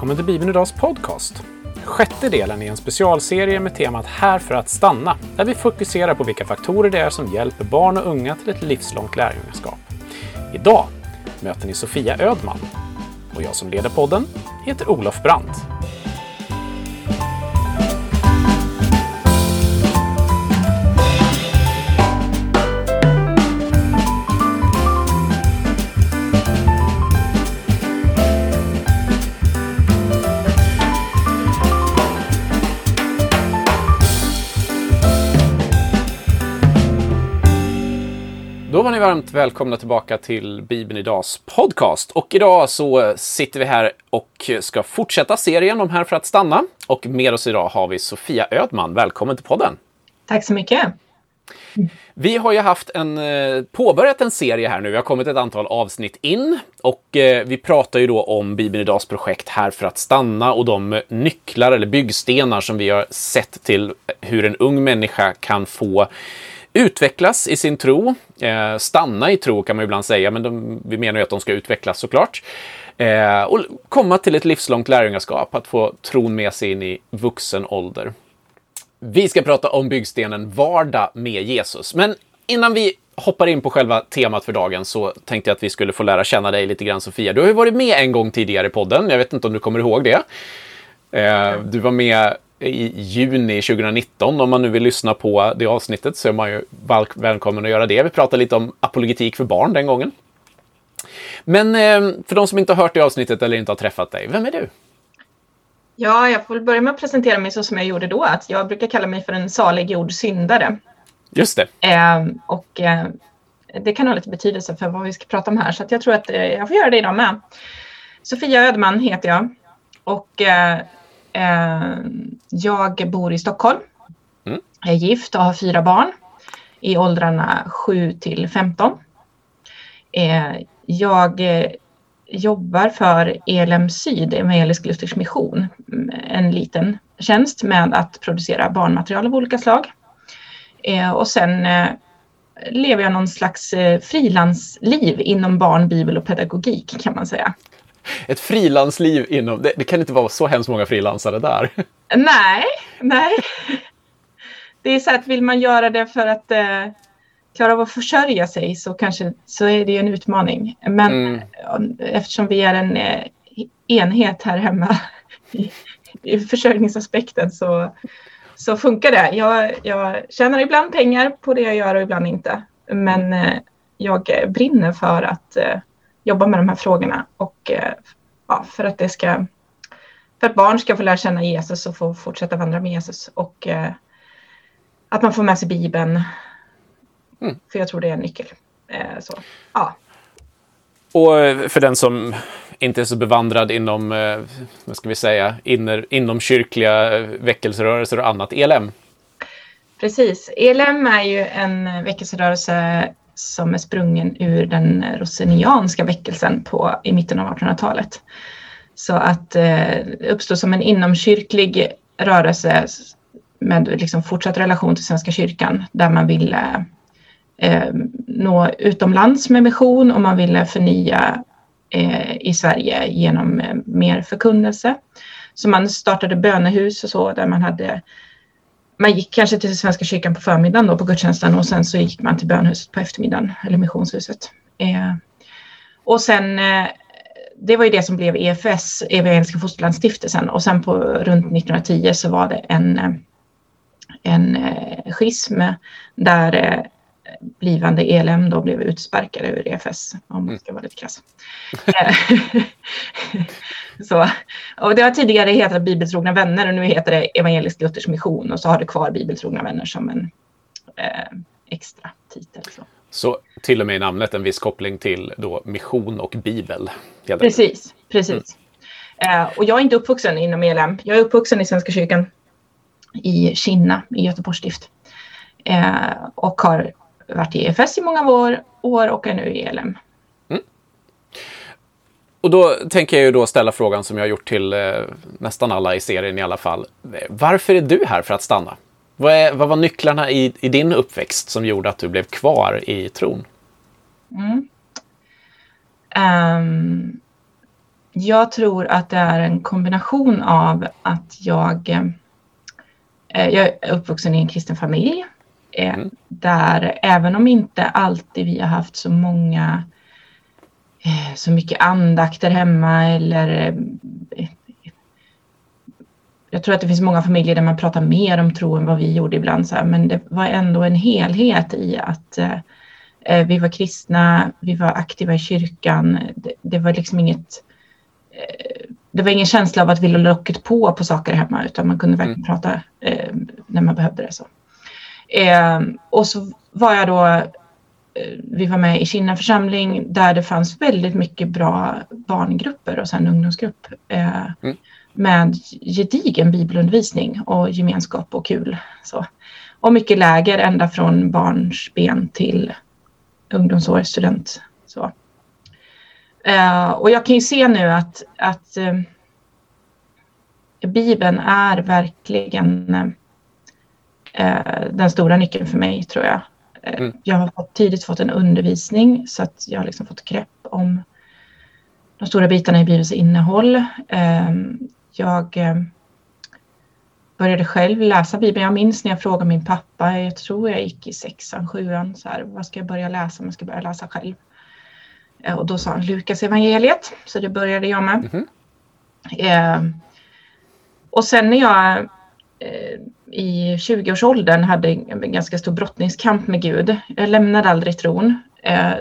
välkommen till Bibeln Idags podcast. Sjätte delen i en specialserie med temat Här för att stanna, där vi fokuserar på vilka faktorer det är som hjälper barn och unga till ett livslångt lärjungaskap. Idag möter ni Sofia Ödman och jag som leder podden heter Olof Brandt. Var ni varmt välkomna tillbaka till Bibeln Idags podcast. Och idag så sitter vi här och ska fortsätta serien om Här för att stanna. Och med oss idag har vi Sofia Ödman. Välkommen till podden! Tack så mycket! Vi har ju haft en, eh, påbörjat en serie här nu. Vi har kommit ett antal avsnitt in och eh, vi pratar ju då om Bibeln Idags projekt Här för att stanna och de nycklar eller byggstenar som vi har sett till hur en ung människa kan få utvecklas i sin tro. Eh, stanna i tro kan man ibland säga, men de, vi menar ju att de ska utvecklas såklart. Eh, och komma till ett livslångt lärjungaskap, att få tron med sig in i vuxen ålder. Vi ska prata om byggstenen vardag med Jesus. Men innan vi hoppar in på själva temat för dagen så tänkte jag att vi skulle få lära känna dig lite grann Sofia. Du har ju varit med en gång tidigare i podden. Jag vet inte om du kommer ihåg det. Eh, du var med i juni 2019. Om man nu vill lyssna på det avsnittet så är man ju välkommen att göra det. Vi pratade lite om apologetik för barn den gången. Men eh, för de som inte har hört det avsnittet eller inte har träffat dig, vem är du? Ja, jag får börja med att presentera mig så som jag gjorde då. Att jag brukar kalla mig för en saliggjord syndare. Just det. Eh, och eh, det kan ha lite betydelse för vad vi ska prata om här, så jag tror att eh, jag får göra det idag med. Sofia Ödman heter jag och eh, jag bor i Stockholm. Mm. Jag är gift och har fyra barn i åldrarna 7 till 15. Eh, jag eh, jobbar för ELM Syd, Evangelisk Luthers Mission, en liten tjänst med att producera barnmaterial av olika slag. Och sen lever jag någon slags frilansliv inom barn, bibel och pedagogik kan man säga ett frilansliv inom... Det, det, kan inte vara så hemskt många frilansare där. Nej, nej. Det är så att vill man göra det för att eh, klara av att försörja sig så kanske så är det en utmaning. Men mm. eftersom vi är en eh, enhet här hemma i, i försörjningsaspekten så, så funkar det. Jag, jag tjänar ibland pengar på det jag gör och ibland inte. Men eh, jag brinner för att eh, jobba med de här frågorna och eh, ja, för att det ska för att barn ska få lära känna Jesus och få fortsätta vandra med Jesus och eh, att man får med sig Bibeln. Mm. För jag tror det är en nyckel. Eh, så, ja. Och eh, för den som inte är så bevandrad inom, eh, vad ska vi säga, inner, inom kyrkliga eh, väckelserörelser och annat, ELM? Precis. ELM är ju en väckelserörelse som är sprungen ur den rosenianska väckelsen på, i mitten av 1800-talet. Så att eh, uppstod som en inomkyrklig rörelse med liksom fortsatt relation till Svenska kyrkan där man ville eh, nå utomlands med mission och man ville förnya eh, i Sverige genom eh, mer förkunnelse. Så man startade bönehus och så där man hade man gick kanske till Svenska kyrkan på förmiddagen då på gudstjänsten och sen så gick man till bönhuset på eftermiddagen, eller missionshuset. Eh, och sen, eh, det var ju det som blev EFS, Evangeliska Fosterlandsstiftelsen, och sen på runt 1910 så var det en, eh, en eh, schism där eh, blivande ELM då blev utsparkade ur EFS, om man ska vara lite krass. så, och det har tidigare hetat Bibeltrogna vänner och nu heter det Evangelisk Luthers mission och så har det kvar Bibeltrogna vänner som en eh, extra titel. Så. så till och med i namnet en viss koppling till då mission och bibel? Precis, precis. Mm. Eh, och jag är inte uppvuxen inom ELM. Jag är uppvuxen i Svenska kyrkan i Kinna i Göteborgs stift. Eh, och har varit i EFS i många år, år och är nu i ELM. Mm. Och då tänker jag ju då ställa frågan som jag har gjort till eh, nästan alla i serien i alla fall. Varför är du här för att stanna? Vad, är, vad var nycklarna i, i, din uppväxt som gjorde att du blev kvar i tron? Mm. Um, jag tror att det är en kombination av att jag, eh, jag är uppvuxen i en kristen familj. Eh, mm. Där även om inte alltid vi har haft så många, eh, så mycket andakter hemma eller eh, jag tror att det finns många familjer där man pratar mer om tro än vad vi gjorde ibland. Så här, men det var ändå en helhet i att eh, vi var kristna, vi var aktiva i kyrkan. Det, det var liksom inget... Eh, det var ingen känsla av att vi la locket på på saker hemma utan man kunde verkligen mm. prata eh, när man behövde det. Så. Ehm, och så var jag då eh, vi var med i Kinna församling där det fanns väldigt mycket bra barngrupper och sen ungdomsgrupp. Eh, mm med gedigen bibelundervisning och gemenskap och kul. Så. Och mycket läger ända från barnsben till ungdomsår, student. Så. Uh, och jag kan ju se nu att, att uh, Bibeln är verkligen uh, den stora nyckeln för mig, tror jag. Mm. Jag har fått, tidigt fått en undervisning så att jag har liksom fått grepp om de stora bitarna i Bibelns innehåll. Ehm, jag eh, började själv läsa Bibeln. Jag minns när jag frågade min pappa, jag tror jag gick i sexan, sjuan, så här, vad ska jag börja läsa? Man ska börja läsa själv. Eh, och då sa han Lukas evangeliet, så det började jag med. Mm eh, och sen när jag eh, i 20-årsåldern hade en ganska stor brottningskamp med Gud. Jag lämnade aldrig tron. Eh,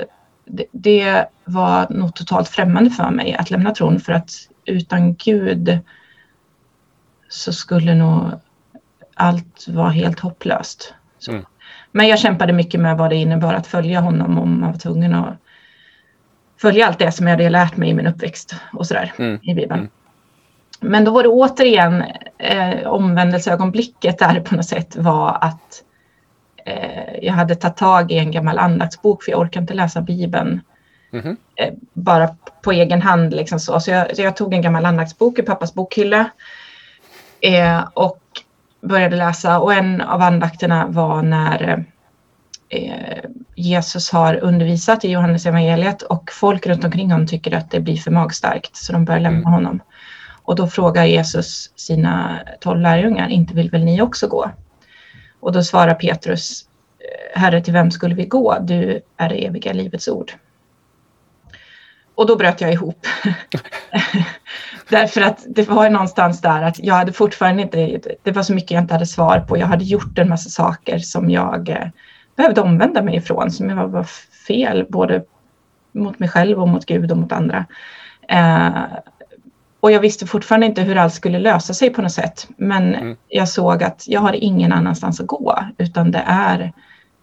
det, det var nog totalt främmande för mig att lämna tron för att utan Gud så skulle nog allt vara helt hopplöst. Mm. Men jag kämpade mycket med vad det innebar att följa honom om man var tvungen att följa allt det som jag hade lärt mig i min uppväxt och sådär mm. i Bibeln. Mm. Men då var det återigen eh, omvändelseögonblicket där på något sätt var att eh, jag hade tagit tag i en gammal andaktsbok för jag orkade inte läsa Bibeln mm. eh, bara på egen hand. Liksom så. Så, jag, så jag tog en gammal andaktsbok i pappas bokhylla Eh, och började läsa och en av andakterna var när eh, Jesus har undervisat i Johannes evangeliet och folk runt omkring honom tycker att det blir för magstarkt så de börjar lämna mm. honom. Och då frågar Jesus sina tolv lärjungar, inte vill väl ni också gå? Och då svarar Petrus, eh, Herre till vem skulle vi gå? Du är det eviga livets ord. Och då bröt jag ihop. Därför att det var någonstans där att jag hade fortfarande inte, det var så mycket jag inte hade svar på. Jag hade gjort en massa saker som jag eh, behövde omvända mig ifrån, som var, var fel, både mot mig själv och mot Gud och mot andra. Eh, och jag visste fortfarande inte hur allt skulle lösa sig på något sätt. Men mm. jag såg att jag har ingen annanstans att gå, utan det är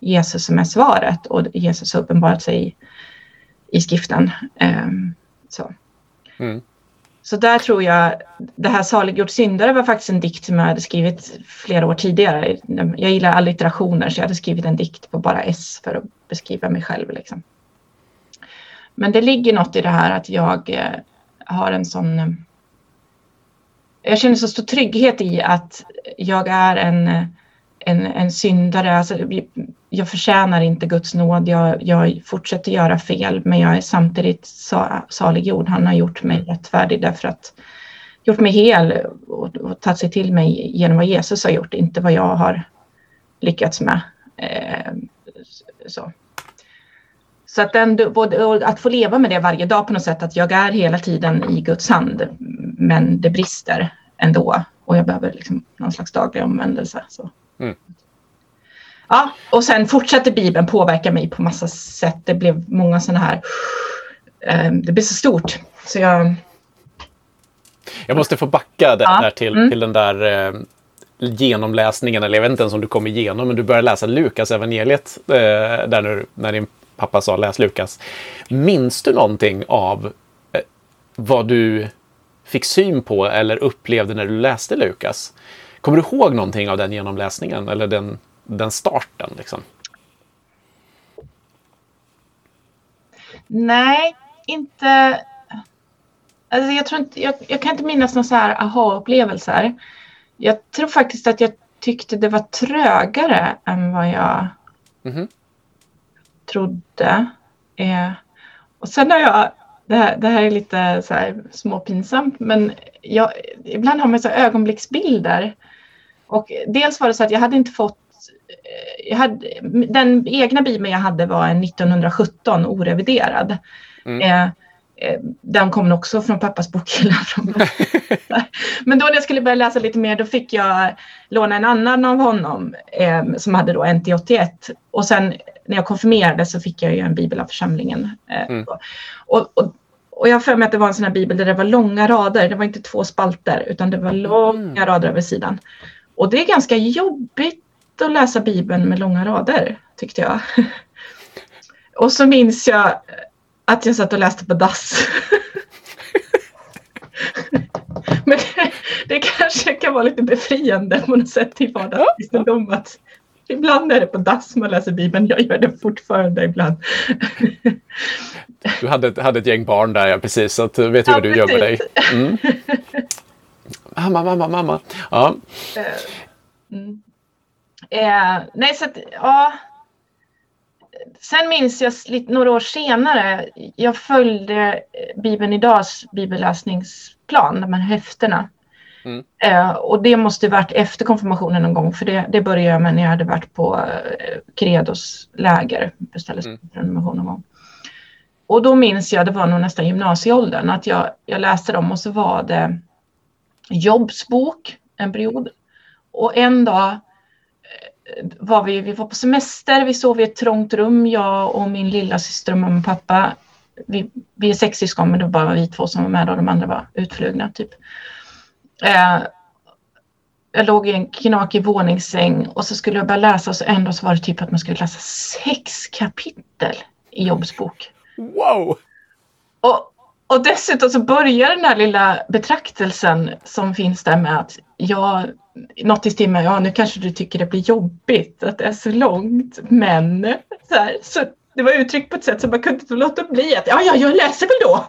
Jesus som är svaret och Jesus har uppenbarat sig i skriften. Eh, så. Mm. Så där tror jag, det här Saliggjord syndare var faktiskt en dikt som jag hade skrivit flera år tidigare. Jag gillar allitterationer så jag hade skrivit en dikt på bara S för att beskriva mig själv. Liksom. Men det ligger något i det här att jag eh, har en sån... Jag känner så stor trygghet i att jag är en, en, en syndare. Alltså, jag förtjänar inte Guds nåd. Jag, jag fortsätter göra fel, men jag är samtidigt saliggjord. Han har gjort mig rättfärdig därför att gjort mig hel och, och tagit sig till mig genom vad Jesus har gjort, inte vad jag har lyckats med. Eh, så. Så att, den, både, att få leva med det varje dag på något sätt, att jag är hela tiden i Guds hand, men det brister ändå och jag behöver liksom någon slags daglig omvändelse. Så. Mm. Ja, och sen fortsatte Bibeln påverka mig på massa sätt. Det blev många sådana här... Eh, det blev så stort. Så jag... Jag måste få backa där, ja. där till, mm. till den där eh, genomläsningen, eller jag vet inte ens om du kom igenom, men du började läsa Lukas evangeliet eh, där när, när din pappa sa läs Lukas. Minns du någonting av eh, vad du fick syn på eller upplevde när du läste Lukas? Kommer du ihåg någonting av den genomläsningen eller den den starten? Liksom? Nej, inte... Alltså jag, tror inte jag, jag kan inte minnas några så här aha-upplevelser. Jag tror faktiskt att jag tyckte det var trögare än vad jag mm -hmm. Trodde. Eh, och sen har jag det här, det här är lite så här småpinsamt, men jag, ibland har man så ögonblicksbilder. Och dels var det så att jag hade inte fått eh, jag hade, den egna bibeln jag hade var en 1917 oreviderad. Mm. Eh, eh, den kom också från pappas bokhylla. Men då när jag skulle börja läsa lite mer då fick jag låna en annan av honom eh, som hade då NT 81. Och sen när jag konfirmerade så fick jag ju en bibel av församlingen. Eh, mm. och, och, och jag har för mig att det var en sån här bibel där det var långa rader. Det var inte två spalter utan det var mm. långa mm. rader över sidan. Och det är ganska jobbigt att läsa bibeln med långa rader tyckte jag. och så minns jag att jag satt och läste på dass. Men det, det, kanske kan vara lite befriande på något sätt i vardagskristendom att ibland är det på dass man läser Bibeln. Jag gör det fortfarande ibland. Du hade, hade ett gäng barn där, ja, precis, så att du vet hur ja, du precis. gör med dig. Mm. Mamma, mamma, mamma. Ja. Eh, mm. Eh, nej, så att, ja, sen minns jag lite, några år senare, jag följde Bibeln Idags bibelläsningsplan, de här häftena. Mm. Eh, och det måste varit efter konfirmationen någon gång, för det, det började jag med när jag hade varit på eh, Credos läger, beställdes mm. prenumeration någon gång. Och då minns jag, det var nog nästan gymnasieåldern, att jag, jag läste dem och så var det Jobs bok en period. Och en dag var vi, vi var på semester, vi sov i ett trångt rum, jag och min lilla syster och mamma och pappa. Vi, vi är sex syskon men det var bara vi två som var med och de andra var utflugna typ. Eh, jag låg i en knakig våningssäng och så skulle jag börja läsa och så ändå så var det typ att man skulle läsa sex kapitel i Jobs bok. Wow! Och, och dessutom så börjar den här lilla betraktelsen som finns där med att ja, något i stil med, ja nu kanske du tycker det blir jobbigt att det är så långt, men så, här, så det var uttryckt på ett sätt som man kunde inte låta bli att, ja, ja, jag läser väl då.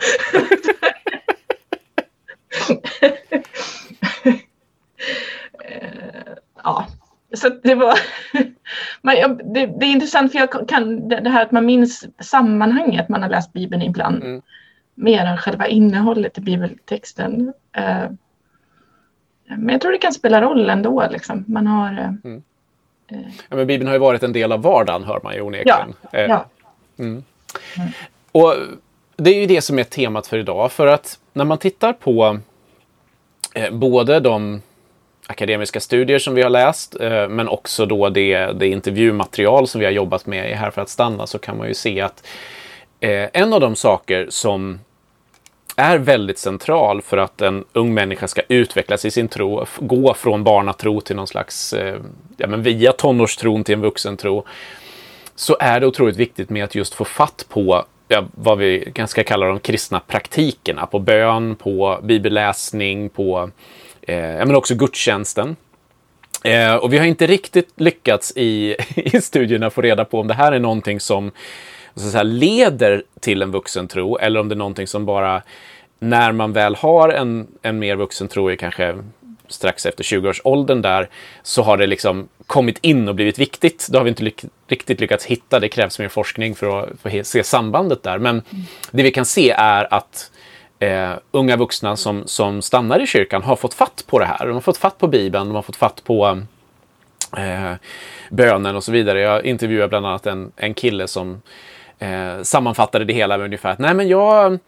ja, så det var, det, det, är intressant för jag kan, det här att man minns sammanhanget man har läst Bibeln ibland, mm mer än själva innehållet i bibeltexten. Uh, men jag tror det kan spela roll ändå. Liksom. Man har... Eh, mm. Eh, ja, men Bibeln har ju varit en del av vardagen, hör man ju onekligen. Ja, ja. Mm. Mm. Och det är ju det som är temat för idag. För att när man tittar på eh, både de akademiska studier som vi har läst, eh, men också då det, det intervjumaterial som vi har jobbat med i Här för att stanna, så kan man ju se att eh, en av de saker som är väldigt central för att en ung människa ska utvecklas i sin tro, gå från barnatro till någon slags, eh, ja men via tonårstron till en vuxentro, så är det otroligt viktigt med att just få fatt på ja, vad vi ganska kallar de kristna praktikerna, på bön, på bibelläsning, på eh, ja, men också gudstjänsten. Eh, och vi har inte riktigt lyckats i, i studierna få reda på om det här är någonting som så säga, leder till en vuxen tro eller om det är någonting som bara när man väl har en, en mer vuxen tro, kanske strax efter 20-årsåldern där, så har det liksom kommit in och blivit viktigt. Det har vi inte lyck riktigt lyckats hitta. Det krävs mer forskning för att, för att se sambandet där. Men det vi kan se är att eh, unga vuxna som, som stannar i kyrkan har fått fatt på det här. De har fått fatt på Bibeln, de har fått fatt på eh, bönen och så vidare. Jag intervjuade bland annat en, en kille som eh, sammanfattade det hela med ungefär att nej men jag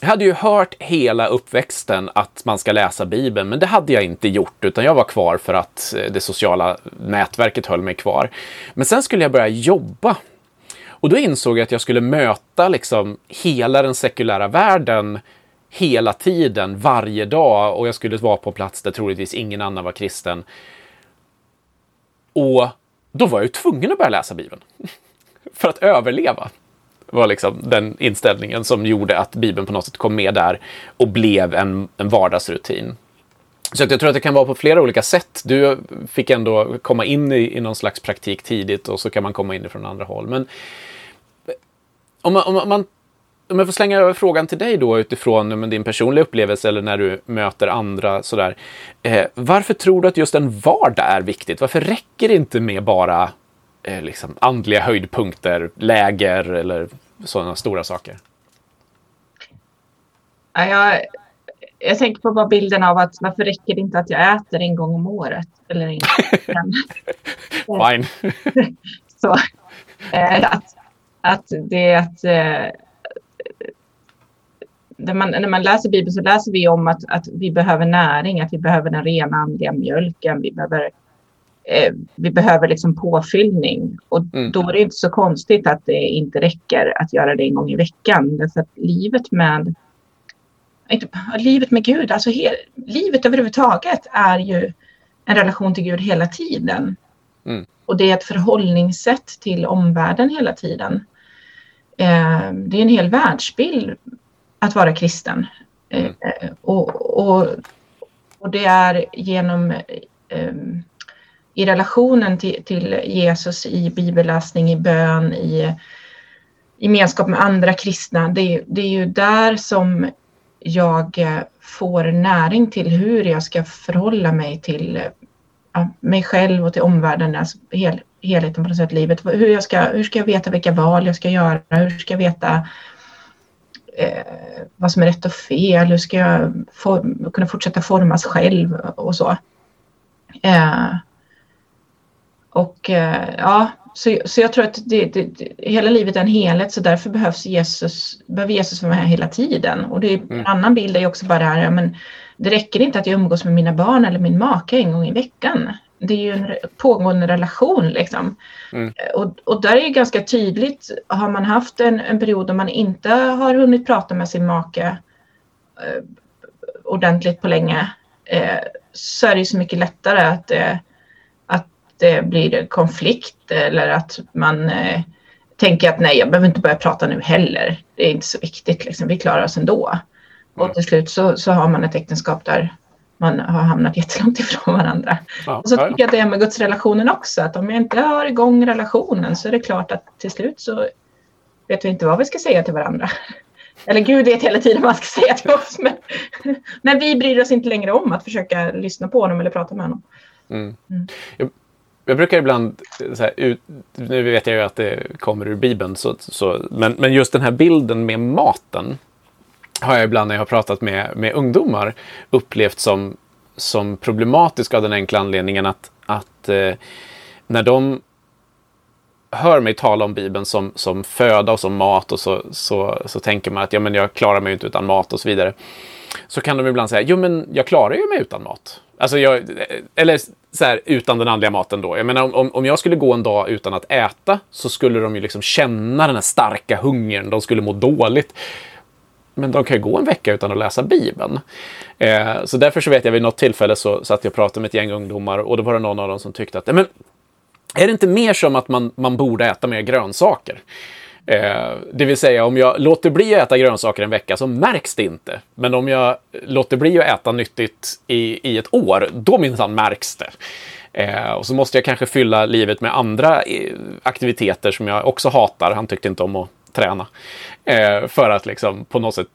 jag hade ju hört hela uppväxten att man ska läsa Bibeln, men det hade jag inte gjort, utan jag var kvar för att eh, det sociala nätverket höll mig kvar. Men sen skulle jag börja jobba. Och då insåg jag att jag skulle möta liksom hela den sekulära världen hela tiden, varje dag, och jag skulle vara på plats där troligtvis ingen annan var kristen. Och då var jag ju tvungen att börja läsa Bibeln. för att överleva var liksom den inställningen som gjorde att Bibeln på något sätt kom med där och blev en, en vardagsrutin. Så jag tror att det kan vara på flera olika sätt. Du fick ändå komma in i, i någon slags praktik tidigt och så kan man komma in från andra håll. Men om man, om man om jag får slänga över frågan till dig då utifrån men, din personliga upplevelse eller när du möter andra sådär. Eh, varför tror du att just en vardag är viktigt? Varför räcker det inte med bara eh, liksom andliga höjdpunkter, läger eller sådana stora saker? jag, jag tänker på bara bilden av att varför räcker det inte att jag äter en gång om året? Eller en Fine. Så, eh, att, att det är att eh, när man, när man läser Bibeln så läser vi om att, att vi behöver näring, att vi behöver den rena andliga mjölken, vi behöver, eh, vi behöver liksom påfyllning. Och mm. då är det inte så konstigt att det inte räcker att göra det en gång i veckan. Därför att livet med, inte, livet med Gud, alltså he, livet överhuvudtaget är ju en relation till Gud hela tiden. Mm. Och det är ett förhållningssätt till omvärlden hela tiden. Eh, det är en hel världsbild att vara kristen. Mm. Eh, och, och, och, det är genom eh, i relationen till, till, Jesus i bibelläsning, i bön, i gemenskap med andra kristna. Det, det är ju där som jag eh, får näring till hur jag ska förhålla mig till mig själv och till omvärlden, alltså hel, helheten på något sätt, livet. Hur, jag ska, hur ska jag veta vilka val jag ska göra? Hur ska jag veta eh, vad som är rätt och fel? Hur ska jag for, kunna fortsätta formas själv och så? Eh, och eh, ja, så, så jag tror att det, det, det, hela livet är en helhet så därför behövs Jesus, behöver Jesus vara med hela tiden. Och det är, mm. en annan bild är ju också bara det här, ja, men det räcker inte att jag umgås med mina barn eller min make en gång i veckan. Det är ju en pågående relation liksom. Mm. Och, och där är det ganska tydligt, har man haft en, en period då man inte har hunnit prata med sin make eh, ordentligt på länge eh, så är det så mycket lättare att, eh, att det blir konflikt eller att man eh, tänker att nej, jag behöver inte börja prata nu heller. Det är inte så viktigt, liksom. vi klarar oss ändå. Och mm. till slut så, så har man ett äktenskap där man har hamnat jättelångt ifrån varandra. Ja, och så tycker jag att det är med gudsrelationen också, att om jag inte har igång relationen så är det klart att till slut så vet vi inte vad vi ska säga till varandra. Eller Gud vet hela tiden vad man ska säga till oss, men, men vi bryr oss inte längre om att försöka lyssna på honom eller prata med honom. Mm. Mm. Jag, brukar ibland, här, ut, nu vet jag ju att det kommer ur Bibeln, så, så, men, men just den här bilden med maten har jag ibland när jag har pratat med, med ungdomar upplevt som, som problematisk av den enkla anledningen att, att eh, när de hör mig tala om Bibeln som, som föda och som mat och så, så, så tänker man att ja, men jag klarar mig inte utan mat och så vidare. Så kan de ibland säga, jo men jag klarar ju mig utan mat. Alltså jag, eller så här, utan den andliga maten då. Jag menar om, om jag skulle gå en dag utan att äta så skulle de ju liksom känna den här starka hungern, de skulle må dåligt men de kan ju gå en vecka utan att läsa Bibeln. Eh, så därför så vet jag vid något tillfälle så satt jag och pratade med ett gäng ungdomar och då var det någon av dem som tyckte att men, är det inte mer som att man, man borde äta mer grönsaker? Eh, det vill säga om jag låter bli att äta grönsaker en vecka så märks det inte. Men om jag låter bli att äta nyttigt i, i ett år, då minsann märks det. Eh, och så måste jag kanske fylla livet med andra eh, aktiviteter som jag också hatar. Han tyckte inte om att träna. Eh, för att liksom på något sätt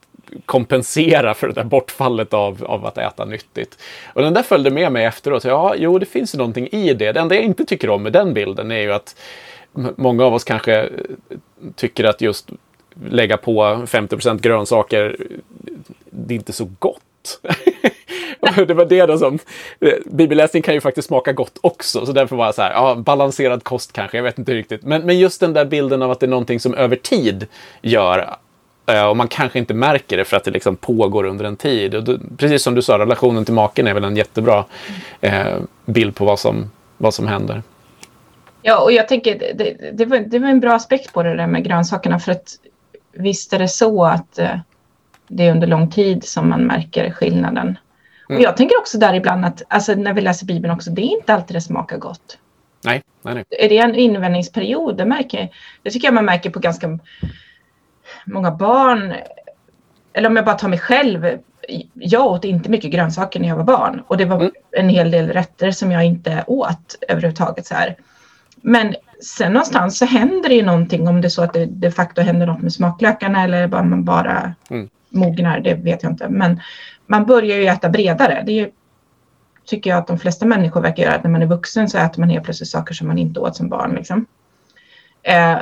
kompensera för det där bortfallet av, av att äta nyttigt. Och den där följde med mig efteråt. Ja, jo, det finns ju någonting i det. Det enda jag inte tycker om med den bilden är ju att många av oss kanske eh, tycker att just lägga på 50% grönsaker, det är inte så gott. det var det då som... Eh, bibelläsning kan ju faktiskt smaka gott också, så därför var jag så här, ja, balanserad kost kanske, jag vet inte riktigt. Men, men just den där bilden av att det är någonting som över tid gör eh, och man kanske inte märker det för att det liksom pågår under en tid. Och då, precis som du sa, relationen till maken är väl en jättebra eh, bild på vad som, vad som händer. Ja, och jag tänker det, det, var, det var en bra aspekt på det där med grönsakerna för att visst är det så att eh, det är under lång tid som man märker skillnaden. Mm. Och jag tänker också där ibland att alltså, när vi läser Bibeln också, det är inte alltid det smakar gott. Nej, nej, nej. Är det en invändningsperiod? Det, märker, det tycker jag man märker på ganska många barn. Eller om jag bara tar mig själv. Jag åt inte mycket grönsaker när jag var barn. Och det var mm. en hel del rätter som jag inte åt överhuvudtaget. Så här. Men sen någonstans så händer det ju någonting om det är så att det de facto händer något med smaklökarna eller bara man bara mm mognar, det vet jag inte. Men man börjar ju äta bredare. Det är, tycker jag att de flesta människor verkar göra. När man är vuxen så äter man helt plötsligt saker som man inte åt som barn. Liksom. Eh,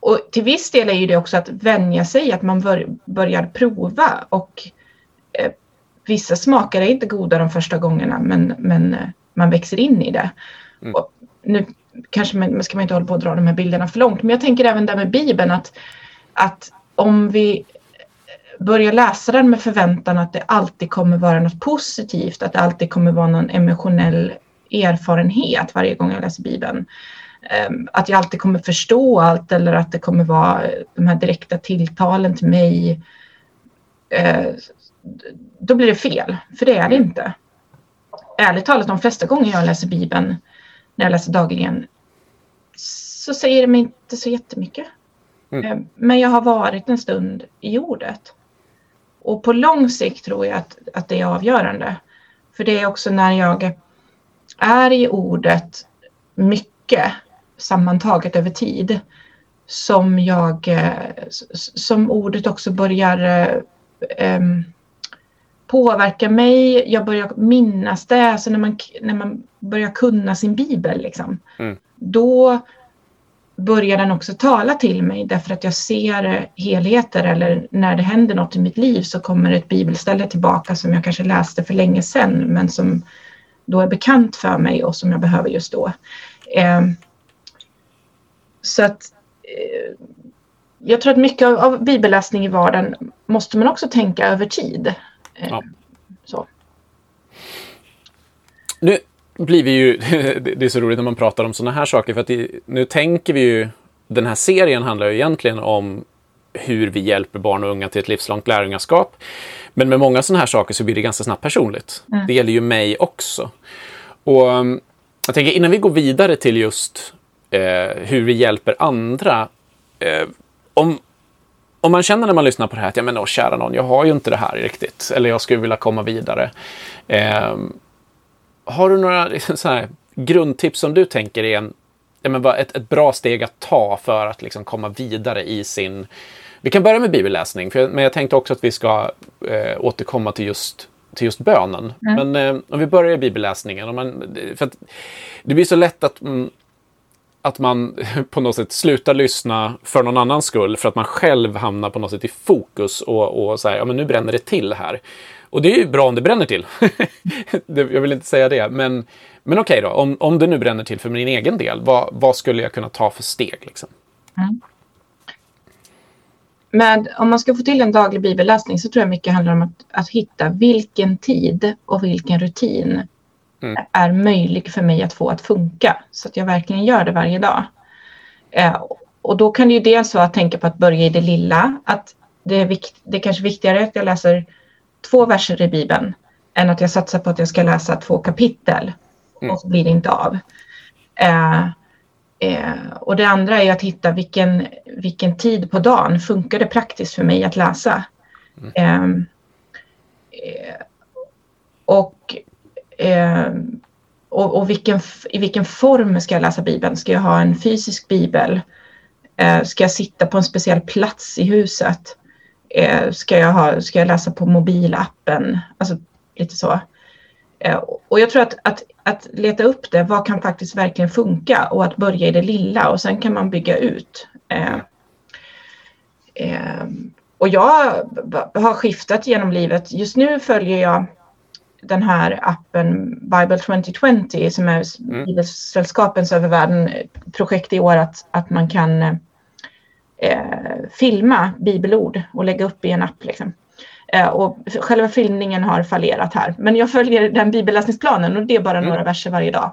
och till viss del är ju det också att vänja sig, att man bör, börjar prova. Och eh, vissa smaker är inte goda de första gångerna men, men eh, man växer in i det. Mm. Och nu kanske man, ska man inte hålla på att dra de här bilderna för långt men jag tänker även där med Bibeln att, att om vi börjar läsa den med förväntan att det alltid kommer vara något positivt, att det alltid kommer vara någon emotionell erfarenhet varje gång jag läser Bibeln. Ehm, att jag alltid kommer förstå allt eller att det kommer vara de här direkta tilltalen till mig. Eh, då blir det fel, för det är det inte. Ärligt talat, de flesta gånger jag läser Bibeln, när jag läser dagligen, så säger det mig inte så jättemycket. Mm. Ehm, men jag har varit en stund i ordet. Och på lång sikt tror jag att, att det är avgörande. För det är också när jag är i ordet mycket sammantaget över tid som jag, eh, som ordet också börjar um, påverka mig. Jag börjar minnas det. Alltså när man, när man börjar kunna sin bibel, liksom, mm. då börjar den också tala till mig därför att jag ser helheter eller när det händer något i mitt liv så kommer ett bibelställe tillbaka som jag kanske läste för länge sedan men som då är bekant för mig och som jag behöver just då. Eh, så att eh, jag tror att mycket av, av, bibelläsning i vardagen måste man också tänka över tid. Eh, ja. så. Nu blir vi ju, det är så roligt när man pratar om sådana här saker för att det, nu tänker vi ju, den här serien handlar ju egentligen om hur vi hjälper barn och unga till ett livslångt lärjungaskap. Men med många sådana här saker så blir det ganska snabbt personligt. Mm. Det gäller ju mig också. Och um, jag tänker innan vi går vidare till just eh, hur vi hjälper andra. Eh, om, om man känner när man lyssnar på det här att ja, men åh, kära någon, jag har ju inte det här riktigt. Eller jag skulle vilja komma vidare. Eh, har du några liksom, så här, grundtips som du tänker är en, ja, men ett, ett bra steg att ta för att liksom, komma vidare i sin... Vi kan börja med bibelläsning, för, men jag tänkte också att vi ska eh, återkomma till just till just bönen. Mm. Men eh, om vi börjar i bibelläsningen. Om man, för att, det blir så lätt att, mm, att man på något sätt slutar lyssna för någon annans skull för att man själv hamnar på något sätt i fokus och, och så här, ja men nu bränner det till här. Och det är ju bra om det bränner till. jag vill inte säga det, men, men okej okay då, om, om det nu bränner till för min egen del, vad, vad skulle jag kunna ta för steg? Liksom? Mm. Men om man ska få till en daglig bibelläsning så tror jag mycket handlar om att, att hitta vilken tid och vilken rutin mm. är möjlig för mig att få att funka så att jag verkligen gör det varje dag. Eh, och då kan det ju dels vara att tänka på att börja i det lilla, att det är, vikt, det är kanske viktigare att jag läser två verser i Bibeln än att jag satsar på att jag ska läsa två kapitel mm. och så blir det inte av. Eh, eh, och det andra är att hitta vilken, vilken tid på dagen funkar det praktiskt för mig att läsa. Mm. Ehm, eh, och, ehm, och, och vilken, i vilken form ska jag läsa Bibeln? Ska jag ha en fysisk bibel? Eh, ska jag sitta på en speciell plats i huset? Eh, ska, jag ha, ska jag läsa på mobilappen? Alltså lite så. Eh, och jag tror att, att, att leta upp det, vad kan faktiskt verkligen funka och att börja i det lilla och sen kan man bygga ut. Eh, och jag har skiftat genom livet. Just nu följer jag den här appen Bible 2020 som är mm. Bibelsällskapens över världen projekt i år att, att man kan eh, filma bibelord och lägga upp i en app. Liksom. Eh, och själva filmningen har fallerat här. Men jag följer den bibelläsningsplanen och det är bara mm. några verser varje dag.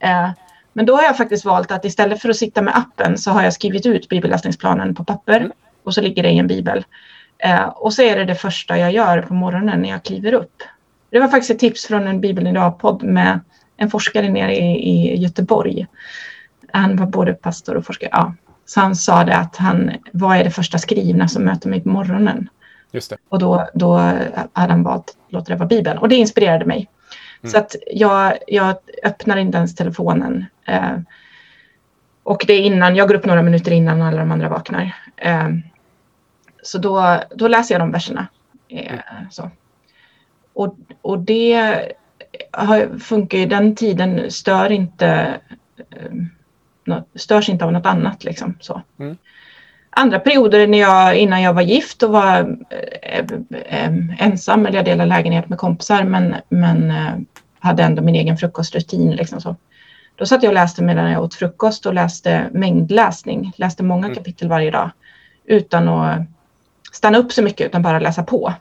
Eh, men då har jag faktiskt valt att istället för att sitta med appen så har jag skrivit ut bibelläsningsplanen på papper mm. och så ligger det i en bibel. Eh, och så är det det första jag gör på morgonen när jag kliver upp. Det var faktiskt ett tips från en Bibeln idag-podd med en forskare nere i, i Göteborg. Han var både pastor och forskare. Ja, så han sa det att han, vad är det första skrivna som möter mig på morgonen? Just det. Och då, då hade han valt att låta det vara Bibeln. Och det inspirerade mig. Mm. Så att jag, jag öppnar inte ens telefonen. Eh, och det är innan, jag går upp några minuter innan alla de andra vaknar. Eh, så då, då läser jag de verserna. Eh, mm. så. Och, och det har, funkar ju, den tiden stör inte eh, störs inte av något annat. Liksom, så. Mm. andra perioder när jag, innan jag var gift och var eh, eh, ensam eller jag delade lägenhet med kompisar men, men eh, hade ändå min egen frukostrutin. Liksom så. Då satt jag och läste medan jag åt frukost och läste mängdläsning. Läste många mm. kapitel varje dag utan att stanna upp så mycket utan bara läsa på.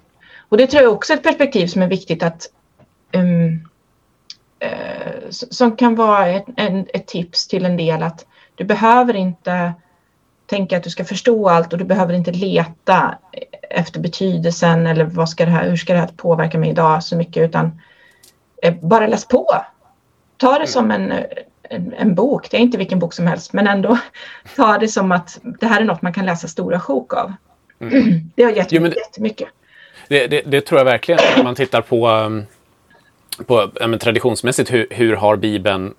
Och det tror jag också är ett perspektiv som är viktigt att um, som kan vara ett, en, ett tips till en del att du behöver inte tänka att du ska förstå allt och du behöver inte leta efter betydelsen eller vad ska det här, hur ska det här påverka mig idag så mycket utan eh, bara läs på. Ta det mm. som en, en, en, bok, det är inte vilken bok som helst men ändå ta det som att det här är något man kan läsa stora sjok av. Mm. Det har gett jo, men, jättemycket. Det, det, det, tror jag verkligen. Om man tittar på, um, på ja, traditionsmässigt hur, hur har Bibeln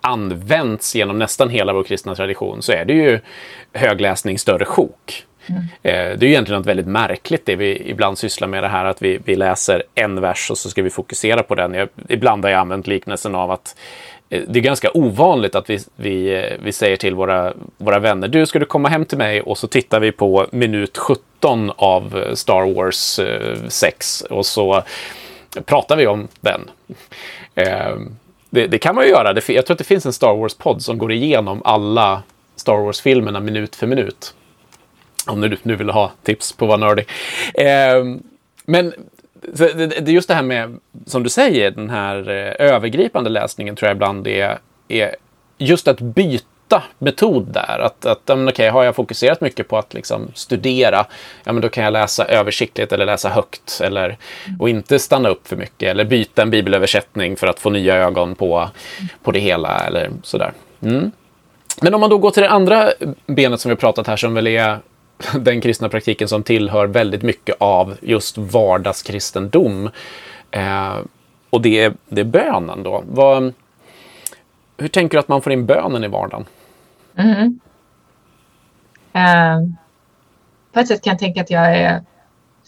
använts genom nästan hela vår kristna tradition så är det ju högläsning större sjok. Mm. Eh, det är egentligen något väldigt märkligt det vi ibland sysslar med det här att vi, vi läser en vers och så ska vi fokusera på den. Jag, ibland har jag använt liknelsen av att eh, det är ganska ovanligt att vi, vi, eh, vi säger till våra, våra vänner, du ska du komma hem till mig och så tittar vi på minut 17 av Star Wars 6 och så pratar vi om den. Ehm, det, det, kan man ju göra. Det, jag tror att det finns en Star Wars-podd som går igenom alla Star Wars-filmerna minut för minut. Om du nu vill ha tips på vad nördig. Eh, men det, det, just det här med, som du säger, den här eh, övergripande läsningen tror jag ibland är, är just att byta metod där. Att, att okay, har jag fokuserat mycket på att liksom studera, ja men då kan jag läsa översiktligt eller läsa högt. Eller, och inte stanna upp för mycket eller byta en bibelöversättning för att få nya ögon på, på det hela eller sådär. Mm. Men om man då går till det andra benet som vi har pratat här som väl är den kristna praktiken som tillhör väldigt mycket av just vardagskristendom. Eh, och det är, det är bönen då. Vad, hur tänker du att man får in bönen i vardagen? Mm. Uh, på ett sätt kan jag tänka att jag är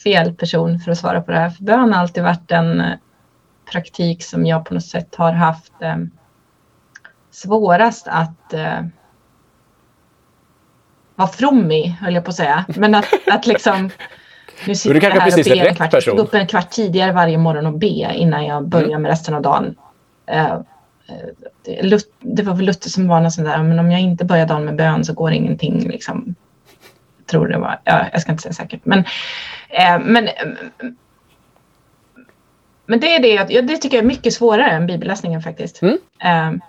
fel person för att svara på det här. För bön har alltid varit en eh, praktik som jag på något sätt har haft um, svårast att uh, vara from i, höll jag på att säga. Men att, att liksom... Nu sitter du kanske precis är rätt person. Jag går upp en kvart tidigare varje morgon och be innan jag börjar mm. med resten av dagen. Uh, det, det var väl Luther som var någon sån där, men om jag inte börjar dagen med bön så går ingenting. Liksom, jag tror det var, ja, jag ska inte säga säkert. Men, eh, men, men det är det, ja, det tycker jag är mycket svårare än bibelläsningen faktiskt. Mm. Eh,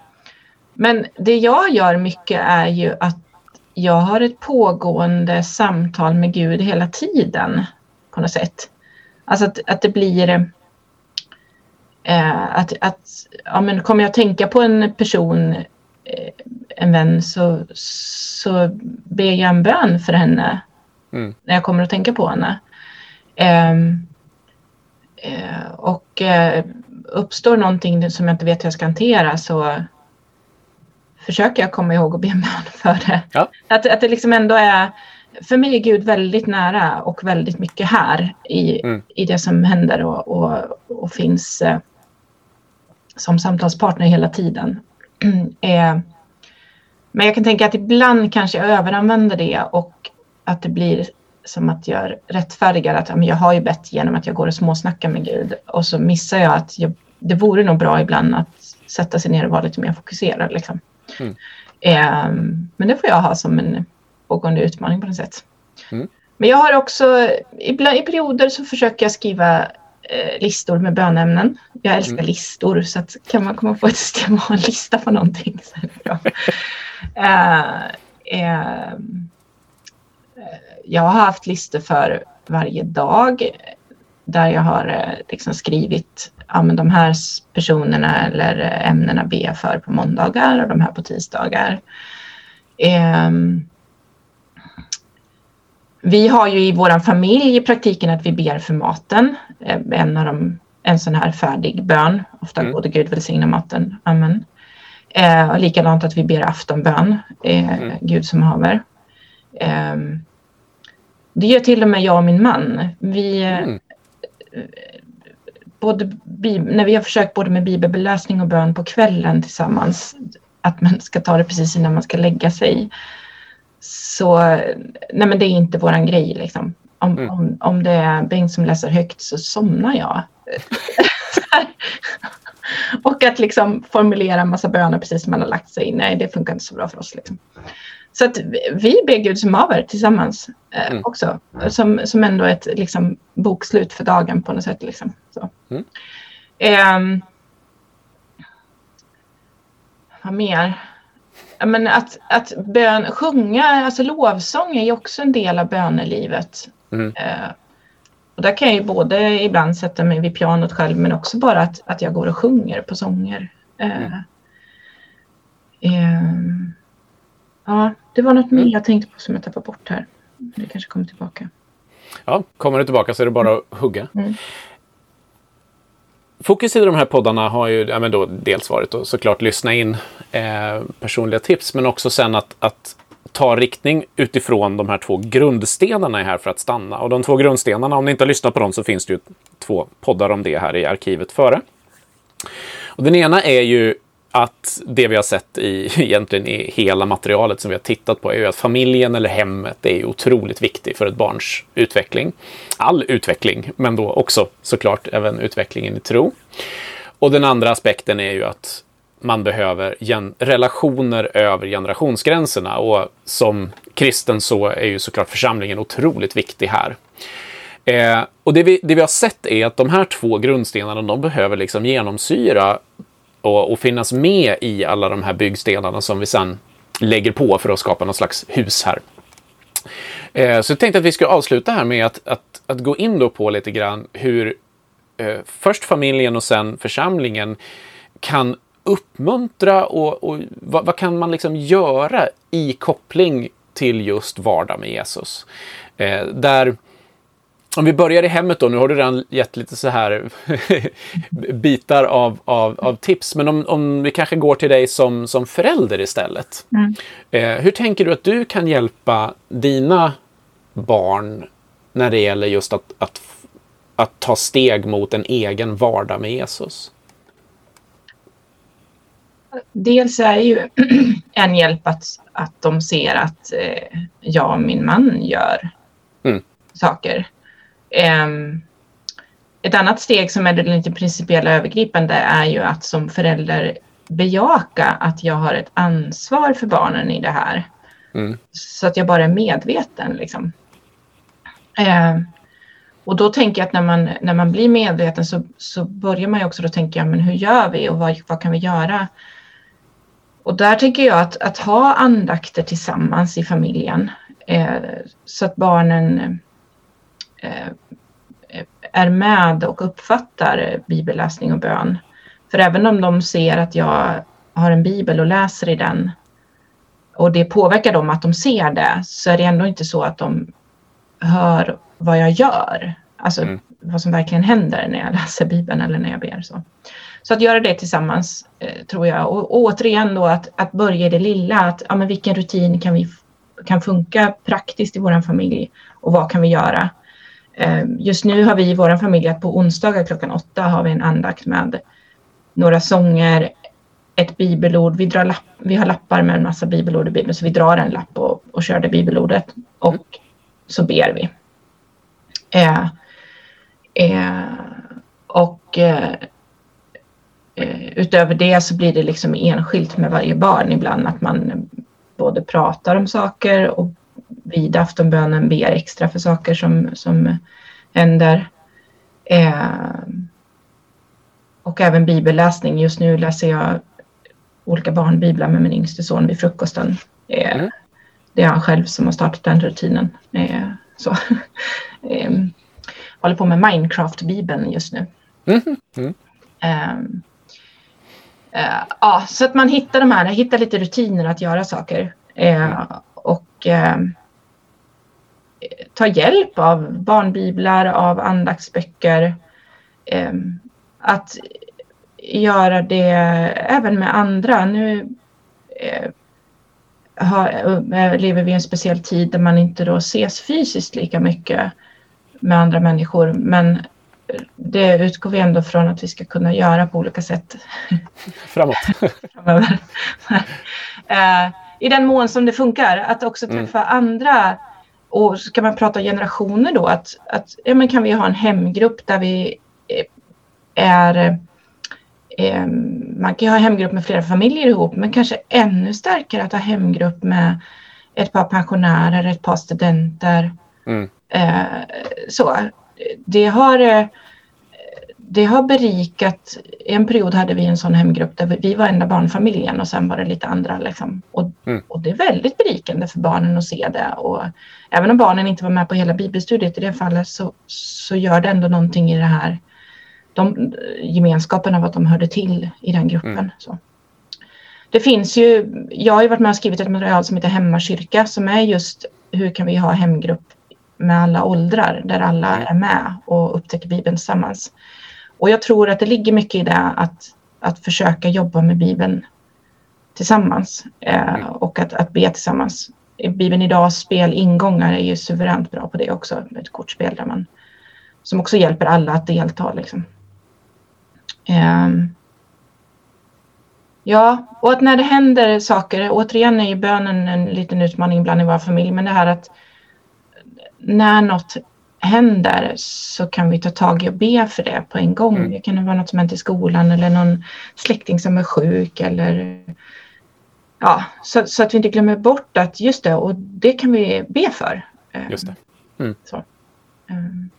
men det jag gör mycket är ju att jag har ett pågående samtal med Gud hela tiden på något sätt. Alltså att, att det blir Eh, att, att ja, men kommer jag tänka på en person, eh, en vän, så, så ber jag en bön för henne mm. när jag kommer att tänka på henne. Ehm, eh, och eh, uppstår någonting som jag inte vet hur jag ska hantera så försöker jag komma ihåg att be en bön för det. Ja. Att, att det liksom ändå är för mig är Gud väldigt nära och väldigt mycket här i, mm. i det som händer och, och, och finns eh, som samtalspartner hela tiden. eh, men jag kan tänka att ibland kanske jag överanvänder det och att det blir som att jag rättfärdigar att jag har ju bett genom att jag går och småsnackar med Gud och så missar jag att jag, det vore nog bra ibland att sätta sig ner och vara lite mer fokuserad. Liksom. Mm. Eh, men det får jag ha som en pågående utmaning på något sätt. Mm. Men jag har också, ibland, i perioder så försöker jag skriva listor med bönämnen. Jag älskar mm. listor så att kan man komma på ett system och ha en lista på någonting så är det bra. eh, eh, jag har haft listor för varje dag där jag har eh, liksom skrivit ja, men de här personerna eller ämnena ber jag för på måndagar och de här på tisdagar. Um, vi har ju i vår familj i praktiken att vi ber för maten. Eh, en av dem, en sån här färdig bön. Ofta mm. gode Gud välsigna maten. Amen. Eh, och likadant att vi ber aftonbön. Eh, mm. Gud som haver. Eh, det gör till och med jag och min man. Vi, eh, mm. både, när vi har försökt både med bibelläsning och bön på kvällen tillsammans. Att man ska ta det precis innan man ska lägga sig så nej men det är inte våran grej liksom. Om, mm. om, om det är Bengt som läser högt så somnar jag. och att liksom formulera en massa böner precis som man har lagt sig. Nej, det funkar inte så bra för oss. Liksom. Så att vi ber Gud som haver tillsammans eh, mm. också. Som, som ändå ett liksom, bokslut för dagen på något sätt. Liksom. Så. Mm. Eh, vad mer? Men att, att bön, sjunga, alltså lovsång är ju också en del av bönelivet. Mm. Eh, och där kan jag ju både ibland sätta mig vid pianot själv men också bara att, att jag går och sjunger på sånger. Eh, mm. eh, ja, det var något mer mm. jag tänkte på som jag tappade bort här. Det kanske kommer tillbaka. Ja, kommer det tillbaka så är det bara att hugga. Mm. Fokus i de här poddarna har ju ja, men då dels varit att såklart lyssna in eh, personliga tips men också sen att, att ta riktning utifrån de här två grundstenarna är här för att stanna. Och de två grundstenarna, om ni inte har lyssnat på dem så finns det ju två poddar om det här i arkivet före. Och den ena är ju att det vi har sett i egentligen i hela materialet som vi har tittat på är ju att familjen eller hemmet är otroligt viktig för ett barns utveckling. All utveckling, men då också såklart även utvecklingen i tro. Och den andra aspekten är ju att man behöver relationer över generationsgränserna och som kristen så är ju såklart församlingen otroligt viktig här. Eh, och det vi, det vi har sett är att de här två grundstenarna, de behöver liksom genomsyra och, och, finnas med i alla de här byggstenarna som vi sen lägger på för att skapa något slags hus här. Eh, så jag tänkte att vi ska avsluta här med att, att, att gå in då på lite grann hur eh, först familjen och sen församlingen kan uppmuntra och, och vad, vad, kan man liksom göra i koppling till just vardag med Jesus? Eh, där om vi börjar i hemmet då, nu har du redan gett lite så här bitar av, av, av, tips, men om, om vi kanske går till dig som, som förälder istället. Mm. Eh, hur tänker du att du kan hjälpa dina barn när det gäller just att, att, att ta steg mot en egen vardag med Jesus? Dels är ju en hjälp att, att de ser att eh, jag och min man gör mm. saker. Um, ett annat steg som är det lite principiella övergripande är ju att som förälder bejaka att jag har ett ansvar för barnen i det här. Mm. Så att jag bara är medveten. Liksom. Eh, och då tänker jag att när man, när man blir medveten så, så börjar man ju också då tänka, men hur gör vi och vad, vad kan vi göra? Och där tänker jag att, att ha andakter tillsammans i familjen eh, så att barnen är med och uppfattar bibelläsning och bön. För även om de ser att jag har en bibel och läser i den och det påverkar dem att de ser det så är det ändå inte så att de hör vad jag gör. Alltså mm. vad som verkligen händer när jag läser bibeln eller när jag ber. Så. Så att göra det tillsammans eh, tror jag. Och, och återigen då att, att börja i det lilla. Att, ja, men vilken rutin kan, vi, kan funka praktiskt i vår familj och vad kan vi göra? Ehm, just nu har vi i vår familj att på onsdagar klockan åtta har vi en andakt med några sånger, ett bibelord. Vi, drar lapp, vi har lappar med en massa bibelord i Bibeln så vi drar en lapp och, och kör det bibelordet och så ber vi. Ehm, ehm, eh, eh, och Eh, utöver det så blir det liksom enskilt med varje barn ibland att man både pratar om saker och vid aftonbönen ber extra för saker som, som händer. Eh, och även bibelläsning. Just nu läser jag olika barnbiblar med min yngste son vid frukosten. Eh, mm. Det är han själv som har startat den rutinen. Eh, så. eh, håller på med Minecraft-bibeln just nu. Mm. Mm. Um, Eh, ja, så att man hittar de här, hittar lite rutiner att göra saker. Och eh, ta hjälp av barnbiblar, av andaktsböcker. Eh, att göra det även med andra. Nu eh, har, eh, lever vi i en speciell tid där man inte då ses fysiskt lika mycket med andra människor. Men det utgår vi ändå från att vi ska kunna göra på olika sätt. Framåt. Framöver. I den mån som det funkar, att också Mm. träffa andra. Och så kan man prata generationer då, att, att ja, men kan vi ha en hemgrupp där vi eh, är eh, man kan ju ha hemgrupp med flera familjer ihop, men kanske ännu starkare att ha hemgrupp med ett par pensionärer, ett par studenter. Mm. Eh, så. Det har, det har berikat, i en period hade vi en sån hemgrupp där vi, vi var enda barnfamiljen och sen var det lite andra. Liksom. Och, Mm. och det är väldigt berikande för barnen att se det. Och även om barnen inte var med på hela bibelstudiet i det fallet så, så gör det ändå någonting i det här de, gemenskapen av att de hörde till i den gruppen. Mm. Så. Det finns ju, jag har ju varit med och skrivit ett material som heter Hemmakyrka som är just hur kan vi ha hemgrupp med alla åldrar där alla Mm. är med och upptäcker Bibeln tillsammans. Och jag tror att det ligger mycket i det att, att försöka jobba med Bibeln tillsammans eh, Mm. och att, att be tillsammans. Bibeln idag spel ingångar är ju suveränt bra på det också. Ett kortspel där man, som också hjälper alla att delta. Liksom. Ehm. Ja, och att när det händer saker, återigen är ju bönen en liten utmaning ibland i vår familj, men det här att när något händer så kan vi ta tag i och be för det på en gång. Mm. Det kan vara något som hänt i skolan eller någon släkting som är sjuk eller ja, så, så att vi inte glömmer bort att just det, och det kan vi be för. Ehm, Just det. Så. Ehm.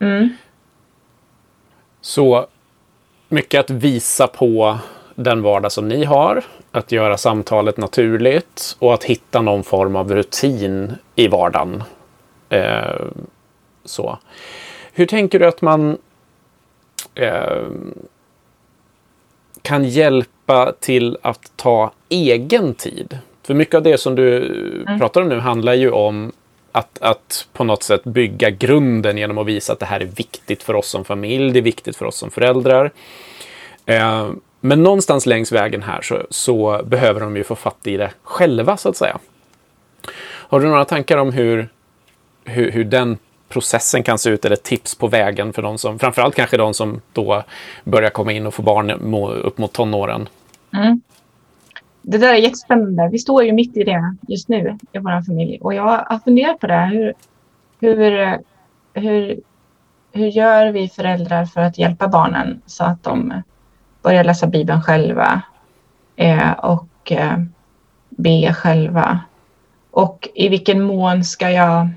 Mm. Så mycket att visa på den vardag som ni har, att göra samtalet naturligt och att hitta någon form av rutin i vardagen. Eh, så. Hur tänker du att man eh, kan hjälpa till att ta egen tid? För mycket av det som du pratar om nu handlar ju om att, att på något sätt bygga grunden genom att visa att det här är viktigt för oss som familj, det är viktigt för oss som föräldrar. Eh, men någonstans längs vägen här så, så behöver de ju få fatt i det själva, så att säga. Har du några tankar om hur, hur, hur den processen kan se ut, eller tips på vägen för de som, framförallt kanske de som då börjar komma in och få barn upp mot tonåren? Mm. Det där är jättespännande. Vi står ju mitt i det just nu i vår familj. Och jag har funderat på det. Hur, hur, hur, hur gör vi föräldrar för att hjälpa barnen så att de börjar läsa Bibeln själva eh, och eh, be själva? Och i vilken mån ska jag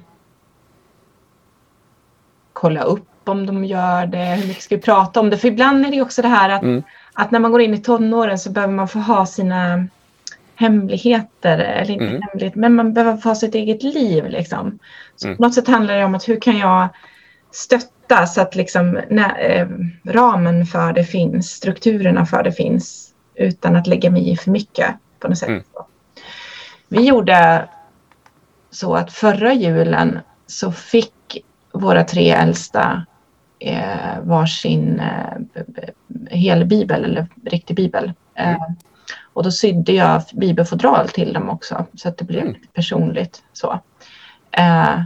kolla upp om de gör det? Hur mycket ska vi prata om det? För ibland är det också det här att, Mm. att när man går in i tonåren så behöver man få ha sina hemligheter, eller inte Mm. hemligheter, men man behöver få ha sitt eget liv. Liksom. Så Mm. på något sätt handlar det om att hur kan jag stötta så att liksom, när, eh, ramen för det finns, strukturerna för det finns, utan att lägga mig i för mycket på något sätt. Mm. Vi gjorde så att förra julen så fick våra tre äldsta eh, varsin eh, b- b- hel bibel eller riktig bibel. Eh, och då sydde jag bibelfodral till dem också så att det blev Mm. personligt. Så. Eh,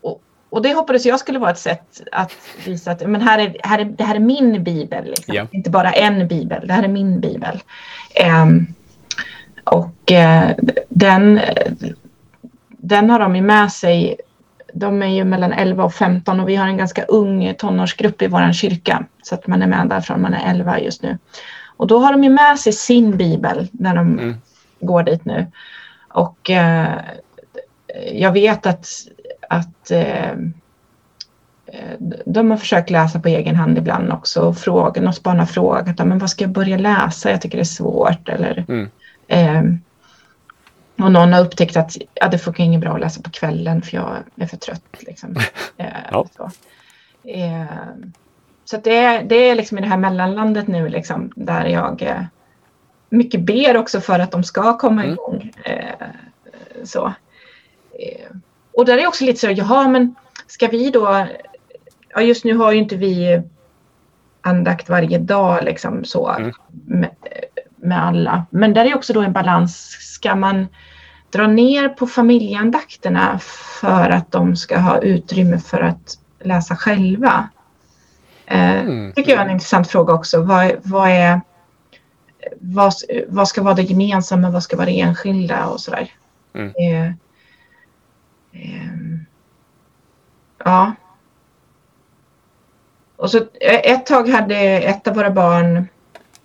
och, och det hoppades jag skulle vara ett sätt att visa att men här är, här är, det här är min bibel. Liksom. Ja. Inte bara en bibel, det här är min bibel. Ehm, och eh, den, den har de ju med sig. De är ju mellan 11 och 15 och vi har en ganska ung tonårsgrupp i vår kyrka. Så att man är med där från man är 11 just nu. Och då har de ju med sig sin bibel när de Mm. går dit nu. Och eh, jag vet att, att eh, eh, de har försökt läsa på egen hand ibland också. Och fråga, något barn har frågat men vad ska jag börja läsa? Jag tycker det är svårt. Eller, Mm. eh, och någon har upptäckt att ja, det funkar inget bra att läsa på kvällen för jag är för trött. Liksom. Eh, Ja. så eh, så det, är, det är liksom i det här mellanlandet nu liksom, där jag eh, mycket ber också för att de ska komma Mm. igång. Eh, så. Eh, och där är också lite så, jaha men ska vi då, ja just nu har ju inte vi andakt varje dag liksom så Mm. med, med alla. Men där är också då en balans, ska man dra ner på familjeandakterna för att de ska ha utrymme för att läsa själva? Eh, Mm. tycker jag är en intressant fråga också. Vad, vad är... vad, vad ska vara det gemensamma, vad ska vara det enskilda och sådär. Mm. Eh, eh, ja. Och så eh, ett tag hade ett av våra barn